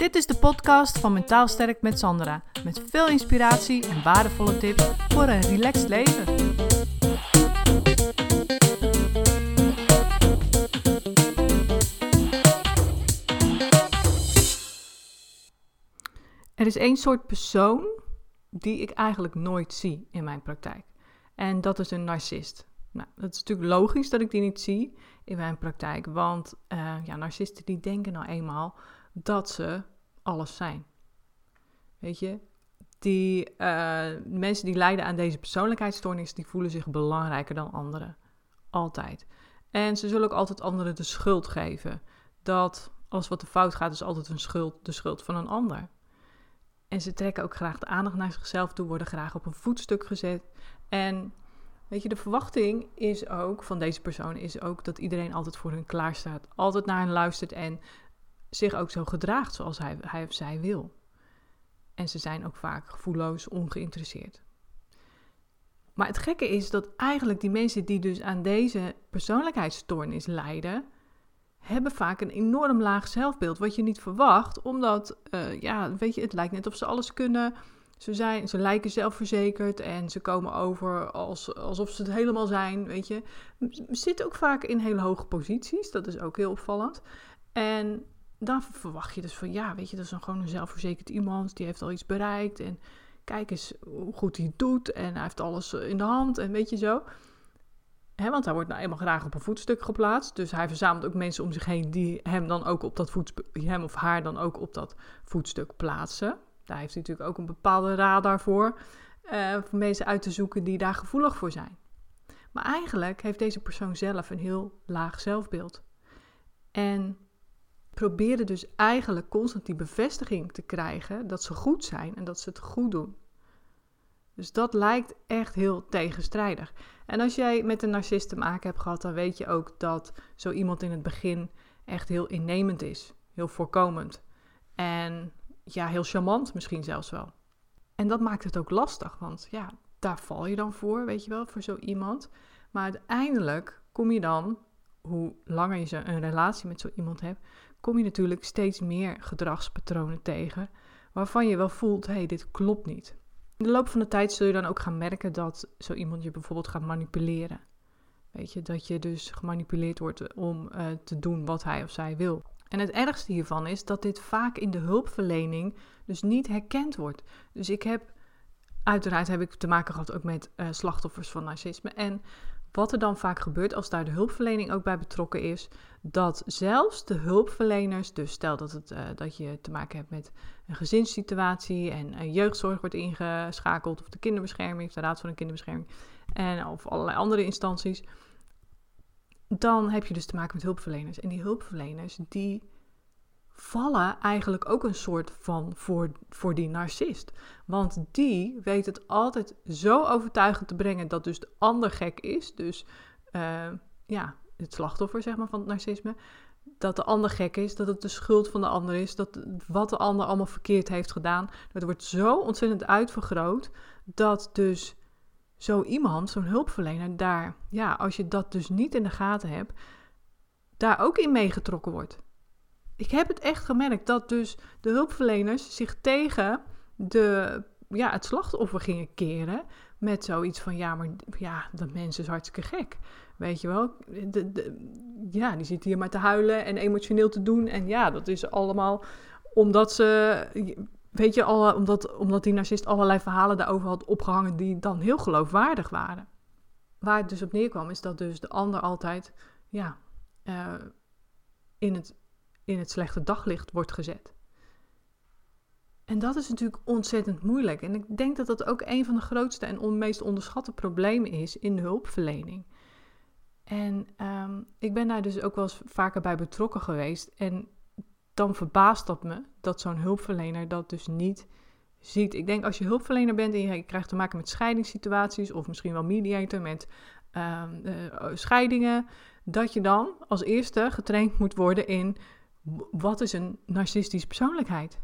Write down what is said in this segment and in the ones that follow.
Dit is de podcast van Mentaal Sterk met Sandra. Met veel inspiratie en waardevolle tips voor een relaxed leven. Er is één soort persoon die ik eigenlijk nooit zie in mijn praktijk. En dat is een narcist. Nou, dat is natuurlijk logisch dat ik die niet zie in mijn praktijk. Want uh, ja, narcisten die denken nou eenmaal dat ze alles zijn. Weet je, die uh, mensen die lijden aan deze persoonlijkheidsstoornis, die voelen zich belangrijker dan anderen. Altijd. En ze zullen ook altijd anderen de schuld geven. Dat alles wat er fout gaat, is altijd een schuld, de schuld van een ander. En ze trekken ook graag de aandacht naar zichzelf toe, worden graag op een voetstuk gezet. En weet je, de verwachting is ook van deze persoon is ook dat iedereen altijd voor hun klaar staat, altijd naar hen luistert en zich ook zo gedraagt zoals hij, hij of zij wil. En ze zijn ook vaak gevoelloos, ongeïnteresseerd. Maar het gekke is dat eigenlijk die mensen die dus aan deze persoonlijkheidsstoornis lijden, hebben vaak een enorm laag zelfbeeld. Wat je niet verwacht, omdat, uh, ja, weet je, het lijkt net of ze alles kunnen. Ze, zijn, ze lijken zelfverzekerd en ze komen over als, alsof ze het helemaal zijn, weet je. Zitten ook vaak in hele hoge posities, dat is ook heel opvallend. En dan verwacht je dus van, ja, weet je, dat is dan gewoon een zelfverzekerd iemand, die heeft al iets bereikt en kijk eens hoe goed hij doet en hij heeft alles in de hand en weet je zo. He, want hij wordt nou eenmaal graag op een voetstuk geplaatst. Dus hij verzamelt ook mensen om zich heen die hem, dan ook op dat voetstuk, hem of haar dan ook op dat voetstuk plaatsen. Daar heeft hij natuurlijk ook een bepaalde radar voor. Uh, voor mensen uit te zoeken die daar gevoelig voor zijn. Maar eigenlijk heeft deze persoon zelf een heel laag zelfbeeld. En probeerde dus eigenlijk constant die bevestiging te krijgen dat ze goed zijn en dat ze het goed doen. Dus dat lijkt echt heel tegenstrijdig. En als jij met een narcist te maken hebt gehad, dan weet je ook dat zo iemand in het begin echt heel innemend is, heel voorkomend en ja, heel charmant misschien zelfs wel. En dat maakt het ook lastig, want ja, daar val je dan voor, weet je wel, voor zo iemand. Maar uiteindelijk kom je dan, hoe langer je een relatie met zo iemand hebt, kom je natuurlijk steeds meer gedragspatronen tegen waarvan je wel voelt, hé, hey, dit klopt niet. In de loop van de tijd zul je dan ook gaan merken dat zo iemand je bijvoorbeeld gaat manipuleren. Weet je, dat je dus gemanipuleerd wordt om uh, te doen wat hij of zij wil. En het ergste hiervan is dat dit vaak in de hulpverlening dus niet herkend wordt. Dus ik heb, uiteraard heb ik te maken gehad ook met uh, slachtoffers van narcisme. En wat er dan vaak gebeurt als daar de hulpverlening ook bij betrokken is, dat zelfs de hulpverleners, dus stel dat, het, uh, dat je te maken hebt met een gezinssituatie en jeugdzorg wordt ingeschakeld, of de kinderbescherming, of de Raad van de Kinderbescherming, en, of allerlei andere instanties, dan heb je dus te maken met hulpverleners. En die hulpverleners, die vallen eigenlijk ook een soort van voor, voor die narcist. Want die weet het altijd zo overtuigend te brengen dat dus de ander gek is. Dus uh, ja, het slachtoffer zeg maar, van het narcisme. Dat de ander gek is, dat het de schuld van de ander is, dat wat de ander allemaal verkeerd heeft gedaan. Dat wordt zo ontzettend uitvergroot dat dus zo iemand, zo'n hulpverlener, daar, ja, als je dat dus niet in de gaten hebt, daar ook in meegetrokken wordt ik heb het echt gemerkt dat dus de hulpverleners zich tegen de, ja, het slachtoffer gingen keren. Met zoiets van, ja, maar ja, dat mens is hartstikke gek. Weet je wel? De, de, ja, die zit hier maar te huilen en emotioneel te doen. En ja, dat is allemaal omdat ze, weet je, alle, omdat, omdat die narcist allerlei verhalen daarover had opgehangen die dan heel geloofwaardig waren. Waar het dus op neerkwam, is dat dus de ander altijd, ja, uh, in het in het slechte daglicht wordt gezet. En dat is natuurlijk ontzettend moeilijk. En ik denk dat dat ook een van de grootste en meest onderschatte problemen is in de hulpverlening. En um, ik ben daar dus ook wel eens vaker bij betrokken geweest. En dan verbaast dat me dat zo'n hulpverlener dat dus niet ziet. Ik denk als je hulpverlener bent en je krijgt te maken met scheidingssituaties of misschien wel mediator met um, uh, scheidingen, dat je dan als eerste getraind moet worden in wat is een narcistische persoonlijkheid?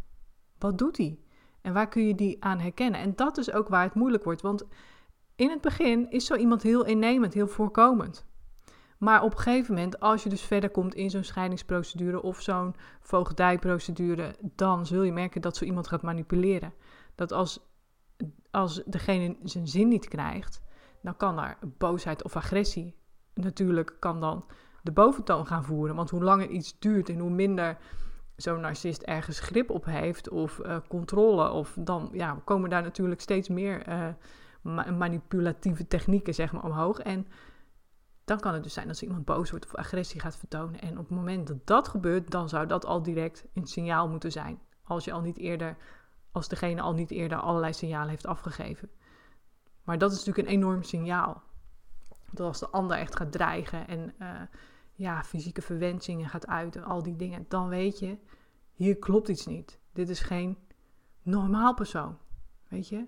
Wat doet hij? En waar kun je die aan herkennen? En dat is ook waar het moeilijk wordt, want in het begin is zo iemand heel innemend, heel voorkomend. Maar op een gegeven moment, als je dus verder komt in zo'n scheidingsprocedure of zo'n voogdijprocedure, dan zul je merken dat zo iemand gaat manipuleren. Dat als, als degene zijn zin niet krijgt, dan kan daar boosheid of agressie natuurlijk kan dan de boventoon gaan voeren. Want hoe langer iets duurt en hoe minder zo'n narcist ergens grip op heeft of uh, controle, of dan ja, komen daar natuurlijk steeds meer uh, manipulatieve technieken zeg maar, omhoog. En dan kan het dus zijn dat iemand boos wordt of agressie gaat vertonen. En op het moment dat dat gebeurt, dan zou dat al direct een signaal moeten zijn. Als je al niet eerder, als degene al niet eerder allerlei signalen heeft afgegeven. Maar dat is natuurlijk een enorm signaal. Dat als de ander echt gaat dreigen en uh, ja, fysieke verwensingen gaat uiten, al die dingen, dan weet je, hier klopt iets niet. Dit is geen normaal persoon. Weet je?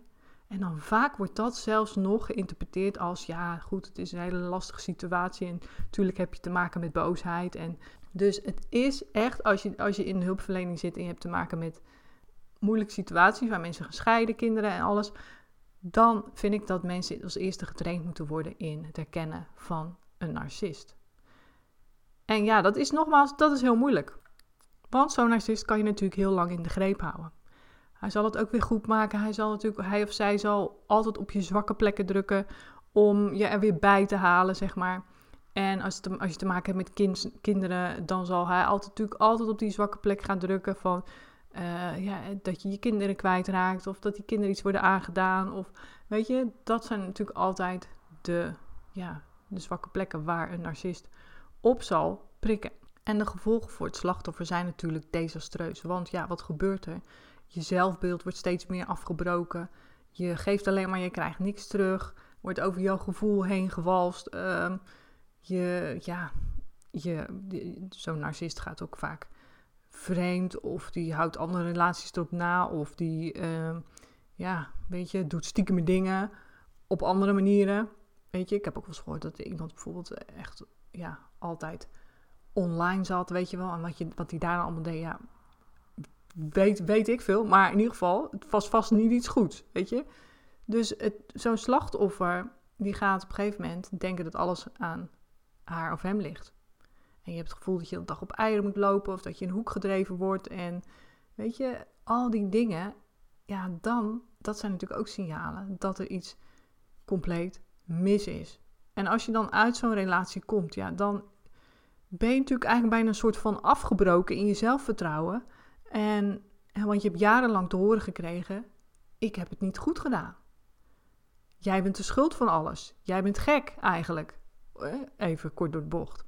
En dan vaak wordt dat zelfs nog geïnterpreteerd als, ja, goed, het is een hele lastige situatie en natuurlijk heb je te maken met boosheid. En dus het is echt, als je, als je in de hulpverlening zit en je hebt te maken met moeilijke situaties waar mensen gaan scheiden, kinderen en alles, dan vind ik dat mensen als eerste getraind moeten worden in het herkennen van een narcist. En ja, dat is nogmaals, dat is heel moeilijk. Want zo'n narcist kan je natuurlijk heel lang in de greep houden. Hij zal het ook weer goed maken. Hij, zal natuurlijk, hij of zij zal altijd op je zwakke plekken drukken om je er weer bij te halen, zeg maar. En als, als je te maken hebt met kind, kinderen, dan zal hij altijd, natuurlijk altijd op die zwakke plek gaan drukken van... Uh, ja, dat je je kinderen kwijtraakt of dat die kinderen iets worden aangedaan. Of weet je, dat zijn natuurlijk altijd de, ja, de zwakke plekken waar een narcist op zal prikken. En de gevolgen voor het slachtoffer zijn natuurlijk desastreus. Want ja, wat gebeurt er? Je zelfbeeld wordt steeds meer afgebroken. Je geeft alleen maar, je krijgt niks terug. Wordt over jouw gevoel heen gewalst. Ehm, je, ja, je, zo'n narcist gaat ook vaak vreemd. Of die houdt andere relaties erop na. Of die, uh, ja, weet je, doet stiekem dingen op andere manieren. Weet je, ik heb ook wel eens gehoord dat iemand bijvoorbeeld echt, ja, altijd online zat, weet je wel. En wat, je, wat die daar allemaal deed, ja, weet, weet ik veel. Maar in ieder geval, het was vast niet iets goeds, weet je. Dus zo'n slachtoffer, die gaat op een gegeven moment denken dat alles aan haar of hem ligt. En je hebt het gevoel dat je een dag op eieren moet lopen of dat je in een hoek gedreven wordt. En weet je, al die dingen, ja, dan, dat zijn natuurlijk ook signalen dat er iets compleet mis is. En als je dan uit zo'n relatie komt, ja, dan ben je natuurlijk eigenlijk bijna een soort van afgebroken in je zelfvertrouwen. En, want je hebt jarenlang te horen gekregen: ik heb het niet goed gedaan. Jij bent de schuld van alles. Jij bent gek eigenlijk. Eh, even kort door de bocht.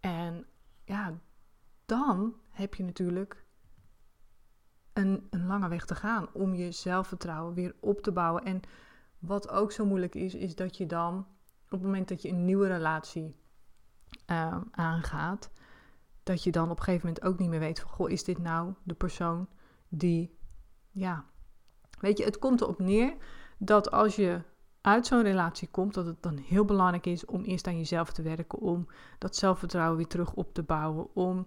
En ja, dan heb je natuurlijk een, een lange weg te gaan om je zelfvertrouwen weer op te bouwen. En wat ook zo moeilijk is, is dat je dan op het moment dat je een nieuwe relatie uh, aangaat, dat je dan op een gegeven moment ook niet meer weet van, goh, is dit nou de persoon die, ja, weet je, het komt erop neer dat als je uit zo'n relatie komt, dat het dan heel belangrijk is om eerst aan jezelf te werken, om dat zelfvertrouwen weer terug op te bouwen, om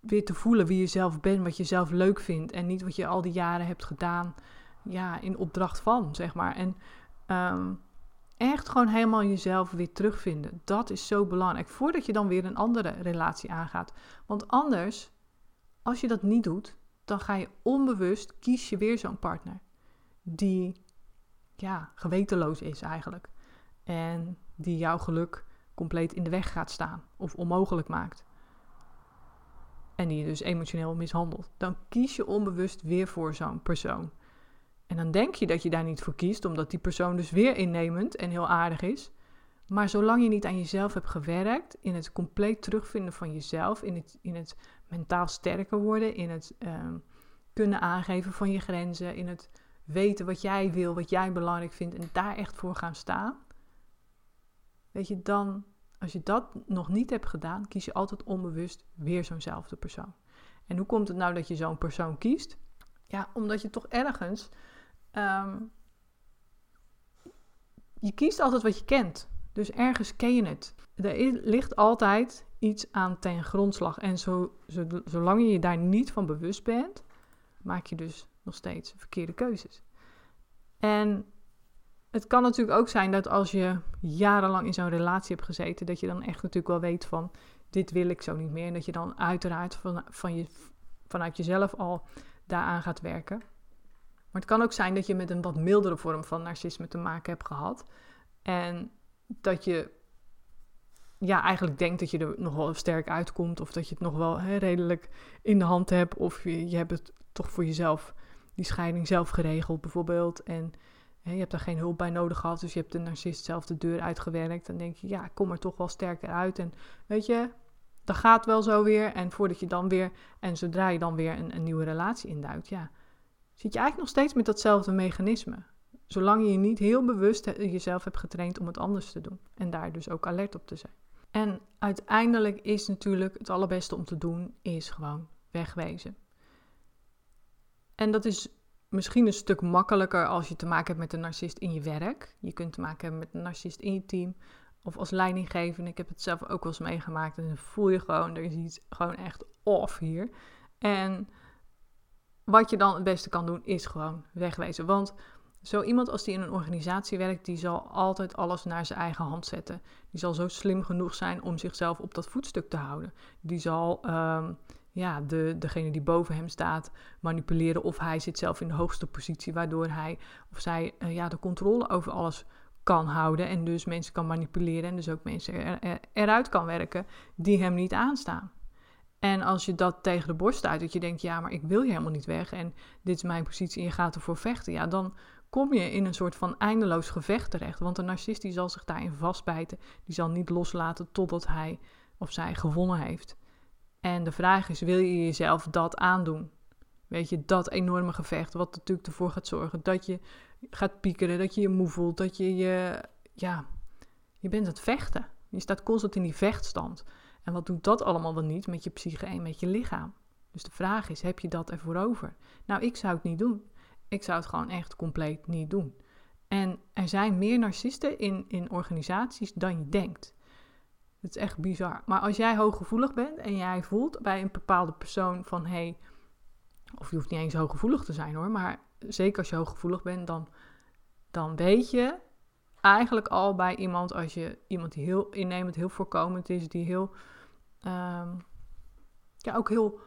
weer te voelen wie je zelf bent, wat je zelf leuk vindt en niet wat je al die jaren hebt gedaan, ja, in opdracht van, zeg maar. En um, echt gewoon helemaal jezelf weer terugvinden. Dat is zo belangrijk. Voordat je dan weer een andere relatie aangaat. Want anders, als je dat niet doet, dan ga je onbewust kies je weer zo'n partner. Die ja, gewetenloos is eigenlijk. En die jouw geluk compleet in de weg gaat staan of onmogelijk maakt. En die je dus emotioneel mishandelt. Dan kies je onbewust weer voor zo'n persoon. En dan denk je dat je daar niet voor kiest, omdat die persoon dus weer innemend en heel aardig is. Maar zolang je niet aan jezelf hebt gewerkt, in het compleet terugvinden van jezelf, in het, in het mentaal sterker worden, in het ehm, kunnen aangeven van je grenzen, in het weten wat jij wil, wat jij belangrijk vindt en daar echt voor gaan staan. Weet je, dan, als je dat nog niet hebt gedaan, kies je altijd onbewust weer zo'nzelfde persoon. En hoe komt het nou dat je zo'n persoon kiest? Ja, omdat je toch ergens Ehm, je kiest altijd wat je kent. Dus ergens ken je het. Er ligt altijd iets aan ten grondslag. En zo, zolang je je daar niet van bewust bent, maak je dus nog steeds verkeerde keuzes. En het kan natuurlijk ook zijn dat als je jarenlang in zo'n relatie hebt gezeten, dat je dan echt natuurlijk wel weet van dit wil ik zo niet meer. En dat je dan uiteraard van, van je, vanuit jezelf al daaraan gaat werken. Maar het kan ook zijn dat je met een wat mildere vorm van narcisme te maken hebt gehad. En dat je ja, eigenlijk denkt dat je er nog wel sterk uitkomt. Of dat je het nog wel hè, redelijk in de hand hebt. Of je, hebt het toch voor jezelf, die scheiding zelf geregeld bijvoorbeeld. En hè, je hebt daar geen hulp bij nodig gehad. Dus je hebt de narcist zelf de deur uitgewerkt. Dan denk je, ja, ik kom er toch wel sterker uit. En weet je, dat gaat wel zo weer. En voordat je dan weer, en zodra je dan weer een, een nieuwe relatie induikt, ja, zit je eigenlijk nog steeds met datzelfde mechanisme. Zolang je niet heel bewust jezelf hebt getraind om het anders te doen. En daar dus ook alert op te zijn. En uiteindelijk is natuurlijk het allerbeste om te doen, is gewoon wegwezen. En dat is misschien een stuk makkelijker als je te maken hebt met een narcist in je werk. Je kunt te maken hebben met een narcist in je team of als leidinggevende. Ik heb het zelf ook wel eens meegemaakt en dan voel je gewoon, er is iets gewoon echt off hier. En wat je dan het beste kan doen, is gewoon wegwezen. Want zo iemand als die in een organisatie werkt, die zal altijd alles naar zijn eigen hand zetten. Die zal zo slim genoeg zijn om zichzelf op dat voetstuk te houden. Die zal um, ja, de, degene die boven hem staat manipuleren of hij zit zelf in de hoogste positie, waardoor hij of zij uh, ja, de controle over alles kan houden en dus mensen kan manipuleren en dus ook mensen er, er, eruit kan werken die hem niet aanstaan. En als je dat tegen de borst uit, dat je denkt, ja, maar ik wil je helemaal niet weg en dit is mijn positie en je gaat ervoor vechten, ja, dan kom je in een soort van eindeloos gevecht terecht. Want een narcist die zal zich daarin vastbijten, die zal niet loslaten totdat hij of zij gewonnen heeft. En de vraag is, wil je jezelf dat aandoen? Weet je, dat enorme gevecht, wat natuurlijk ervoor gaat zorgen dat je gaat piekeren, dat je je moe voelt, dat je je, ja, je bent het vechten. Je staat constant in die vechtstand. En wat doet dat allemaal dan niet met je psyche en met je lichaam? Dus de vraag is, heb je dat ervoor over? Nou, ik zou het niet doen. Ik zou het gewoon echt compleet niet doen. En er zijn meer narcisten in, in organisaties dan je denkt. Het is echt bizar. Maar als jij hooggevoelig bent en jij voelt bij een bepaalde persoon van hé, hey, of je hoeft niet eens hooggevoelig te zijn hoor, maar zeker als je hooggevoelig bent, dan, dan weet je eigenlijk al bij iemand, als je iemand die heel innemend, heel voorkomend is, die heel, um, ja, ook heel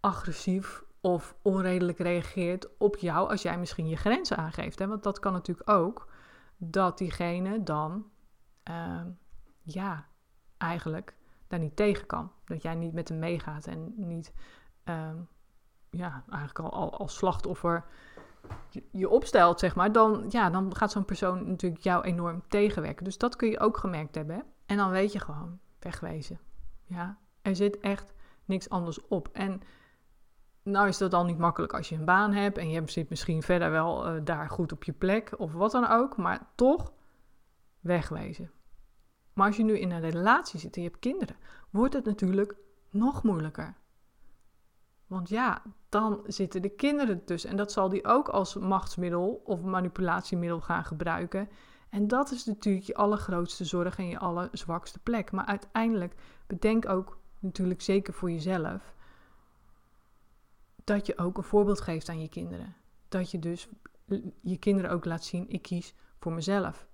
agressief of onredelijk reageert op jou als jij misschien je grenzen aangeeft. Hè? Want dat kan natuurlijk ook dat diegene dan, uh, ja, eigenlijk daar niet tegen kan. Dat jij niet met hem meegaat en niet, uh, ja, eigenlijk al, al als slachtoffer je opstelt, zeg maar, dan, ja, dan gaat zo'n persoon natuurlijk jou enorm tegenwerken. Dus dat kun je ook gemerkt hebben. En dan weet je gewoon, wegwezen. Ja, er zit echt niks anders op. En nou is dat dan niet makkelijk als je een baan hebt en je zit misschien verder wel uh, daar goed op je plek of wat dan ook, maar toch wegwezen. Maar als je nu in een relatie zit en je hebt kinderen, wordt het natuurlijk nog moeilijker. Want ja, dan zitten de kinderen tussen en dat zal die ook als machtsmiddel of manipulatiemiddel gaan gebruiken. En dat is natuurlijk je allergrootste zorg en je allerzwakste plek. Maar uiteindelijk bedenk ook natuurlijk zeker voor jezelf dat je ook een voorbeeld geeft aan je kinderen. Dat je dus je kinderen ook laat zien, ik kies voor mezelf.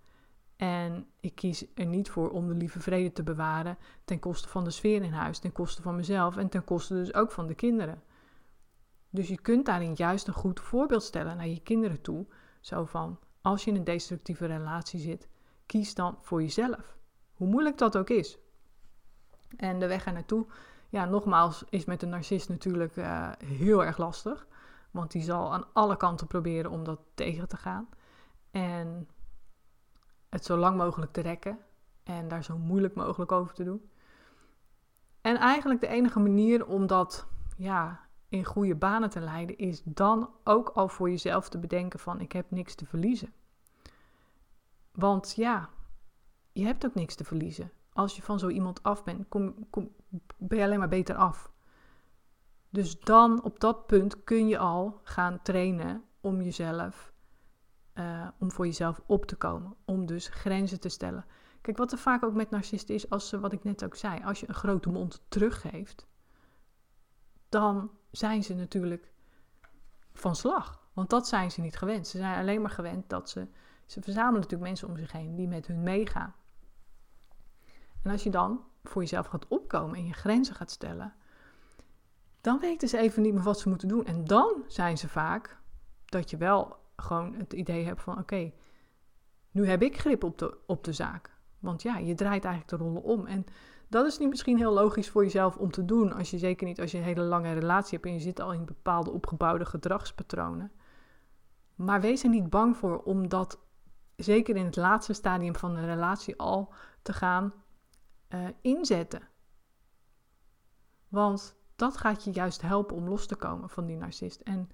En ik kies er niet voor om de lieve vrede te bewaren ten koste van de sfeer in huis, ten koste van mezelf en ten koste dus ook van de kinderen. Dus je kunt daarin juist een goed voorbeeld stellen naar je kinderen toe. Zo van, als je in een destructieve relatie zit, kies dan voor jezelf. Hoe moeilijk dat ook is. En de weg er naartoe ja, nogmaals, is met een narcist natuurlijk uh, heel erg lastig. Want die zal aan alle kanten proberen om dat tegen te gaan. En het zo lang mogelijk te rekken. En daar zo moeilijk mogelijk over te doen. En eigenlijk de enige manier om dat ja, in goede banen te leiden, is dan ook al voor jezelf te bedenken van ik heb niks te verliezen. Want ja, je hebt ook niks te verliezen als je van zo iemand af bent, kom, kom, ben je alleen maar beter af. Dus dan op dat punt kun je al gaan trainen om jezelf, uh, om voor jezelf op te komen. Om dus grenzen te stellen. Kijk, wat er vaak ook met narcisten is, als ze, wat ik net ook zei, als je een grote mond teruggeeft, dan zijn ze natuurlijk van slag. Want dat zijn ze niet gewend. Ze zijn alleen maar gewend dat ze Ze verzamelen natuurlijk mensen om zich heen die met hun meegaan. En als je dan voor jezelf gaat opkomen en je grenzen gaat stellen, dan weten ze even niet meer wat ze moeten doen. En dan zijn ze vaak dat je wel gewoon het idee hebt van oké, nu heb ik grip op de, op de zaak. Want ja, je draait eigenlijk de rollen om. En dat is niet misschien heel logisch voor jezelf om te doen. Als je zeker niet als je een hele lange relatie hebt en je zit al in bepaalde opgebouwde gedragspatronen. Maar wees er niet bang voor om dat zeker in het laatste stadium van de relatie al te gaan uh, inzetten. Want dat gaat je juist helpen om los te komen van die narcist. En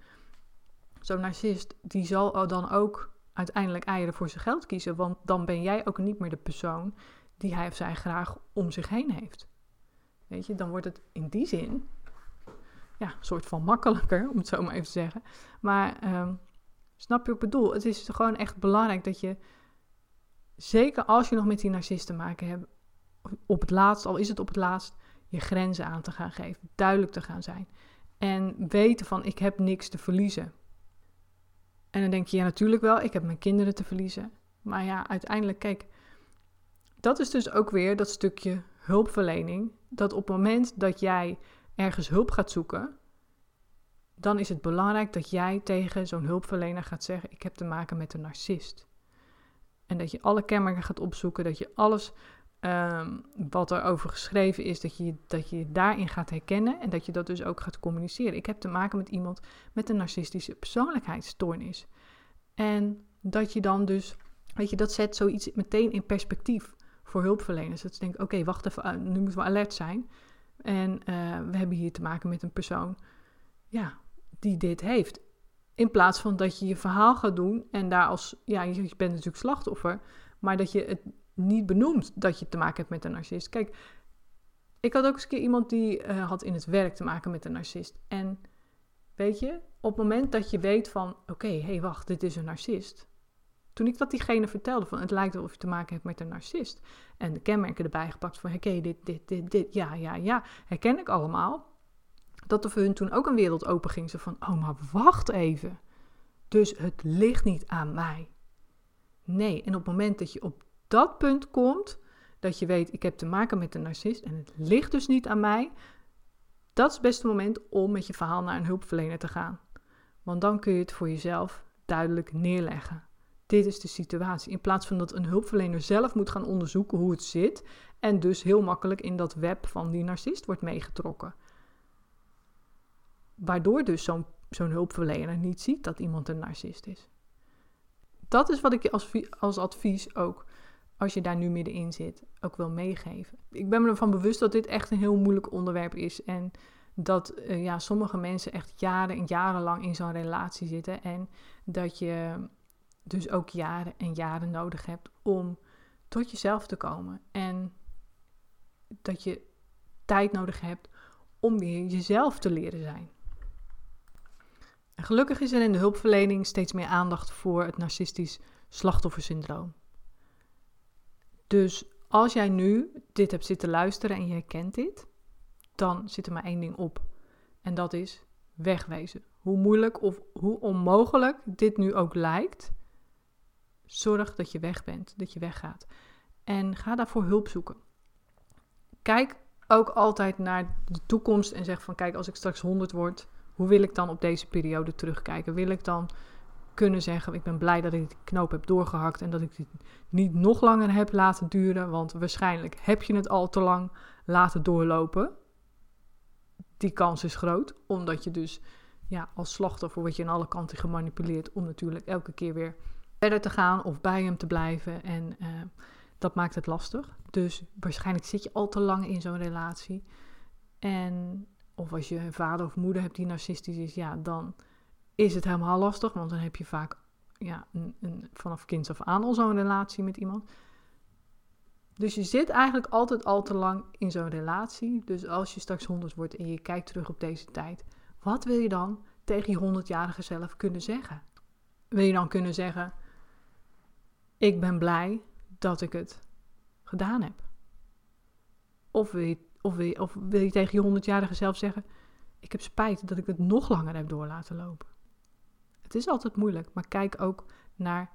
zo'n narcist die zal dan ook uiteindelijk eieren voor zijn geld kiezen. Want dan ben jij ook niet meer de persoon die hij of zij graag om zich heen heeft. Weet je, dan wordt het in die zin ja, een soort van makkelijker, om het zo maar even te zeggen. Maar um, snap je wat ik bedoel? Het is gewoon echt belangrijk dat je, zeker als je nog met die narcist te maken hebt, op het laatst, al is het op het laatst, je grenzen aan te gaan geven, duidelijk te gaan zijn. En weten van, ik heb niks te verliezen. En dan denk je, ja natuurlijk wel, ik heb mijn kinderen te verliezen. Maar ja, uiteindelijk, kijk, dat is dus ook weer dat stukje hulpverlening. Dat op het moment dat jij ergens hulp gaat zoeken, dan is het belangrijk dat jij tegen zo'n hulpverlener gaat zeggen: Ik heb te maken met een narcist. En dat je alle kenmerken gaat opzoeken, dat je alles um, wat er over geschreven is, dat je, dat je daarin gaat herkennen en dat je dat dus ook gaat communiceren. Ik heb te maken met iemand met een narcistische persoonlijkheidsstoornis. En dat je dan dus, weet je, dat zet zoiets meteen in perspectief voor hulpverleners. Dat ze denken, oké, wacht even, eh, nu moeten we alert zijn. En uh, we hebben hier te maken met een persoon, ja, die dit heeft. In plaats van dat je je verhaal gaat doen en daar als, ja, je bent natuurlijk slachtoffer, maar dat je het niet benoemt dat je te maken hebt met een narcist. Kijk, ik had ook eens een keer iemand die uh, had in het werk te maken met een narcist. En weet je, op het moment dat je weet van, oké, hé, hey, wacht, dit is een narcist. Toen ik dat diegene vertelde, van het lijkt wel of je te maken hebt met een narcist. En de kenmerken erbij gepakt van, oké, dit, dit, dit, dit, ja, ja, ja, herken ik allemaal. Dat er voor hun toen ook een wereld open ging. Ze van, oh, maar wacht even. Dus het ligt niet aan mij. Nee, en op het moment dat je op dat punt komt, dat je weet, ik heb te maken met een narcist en het ligt dus niet aan mij, dat is het beste moment om met je verhaal naar een hulpverlener te gaan. Want dan kun je het voor jezelf duidelijk neerleggen. Dit is de situatie. In plaats van dat een hulpverlener zelf moet gaan onderzoeken hoe het zit en dus heel makkelijk in dat web van die narcist wordt meegetrokken. Waardoor dus zo'n zo'n hulpverlener niet ziet dat iemand een narcist is. Dat is wat ik je als, als advies ook als je daar nu middenin zit, ook wil meegeven. Ik ben me ervan bewust dat dit echt een heel moeilijk onderwerp is. En dat uh, ja, sommige mensen echt jaren en jarenlang in zo'n relatie zitten. En dat je dus ook jaren en jaren nodig hebt om tot jezelf te komen. En dat je tijd nodig hebt om weer jezelf te leren zijn. En gelukkig is er in de hulpverlening steeds meer aandacht voor het narcistisch slachtoffersyndroom. Dus als jij nu dit hebt zitten luisteren en je herkent dit, dan zit er maar één ding op. En dat is wegwezen. Hoe moeilijk of hoe onmogelijk dit nu ook lijkt, zorg dat je weg bent, dat je weggaat. En ga daarvoor hulp zoeken. Kijk ook altijd naar de toekomst en zeg van kijk, als ik straks 100 word, hoe wil ik dan op deze periode terugkijken? Wil ik dan kunnen zeggen: Ik ben blij dat ik die knoop heb doorgehakt en dat ik dit niet nog langer heb laten duren, want waarschijnlijk heb je het al te lang laten doorlopen. Die kans is groot, omdat je dus ja, als slachtoffer word je aan alle kanten gemanipuleerd om natuurlijk elke keer weer verder te gaan of bij hem te blijven. En uh, dat maakt het lastig. Dus waarschijnlijk zit je al te lang in zo'n relatie. En of als je een vader of moeder hebt die narcistisch is, ja, dan is het helemaal lastig, want dan heb je vaak ja, een, een, vanaf kinds af aan al zo'n relatie met iemand. Dus je zit eigenlijk altijd al te lang in zo'n relatie. Dus als je straks 100 wordt en je kijkt terug op deze tijd, wat wil je dan tegen je 100-jarige zelf kunnen zeggen? Wil je dan kunnen zeggen: Ik ben blij dat ik het gedaan heb? Of wil je, of wil je, of je tegen je 100-jarige zelf zeggen: Ik heb spijt dat ik het nog langer heb door laten lopen? Het is altijd moeilijk, maar kijk ook naar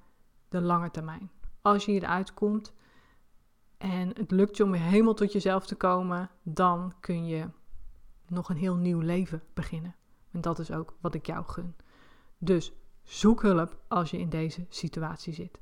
de lange termijn. Als je hieruit komt en het lukt je om helemaal tot jezelf te komen, dan kun je nog een heel nieuw leven beginnen. En dat is ook wat ik jou gun. Dus zoek hulp als je in deze situatie zit.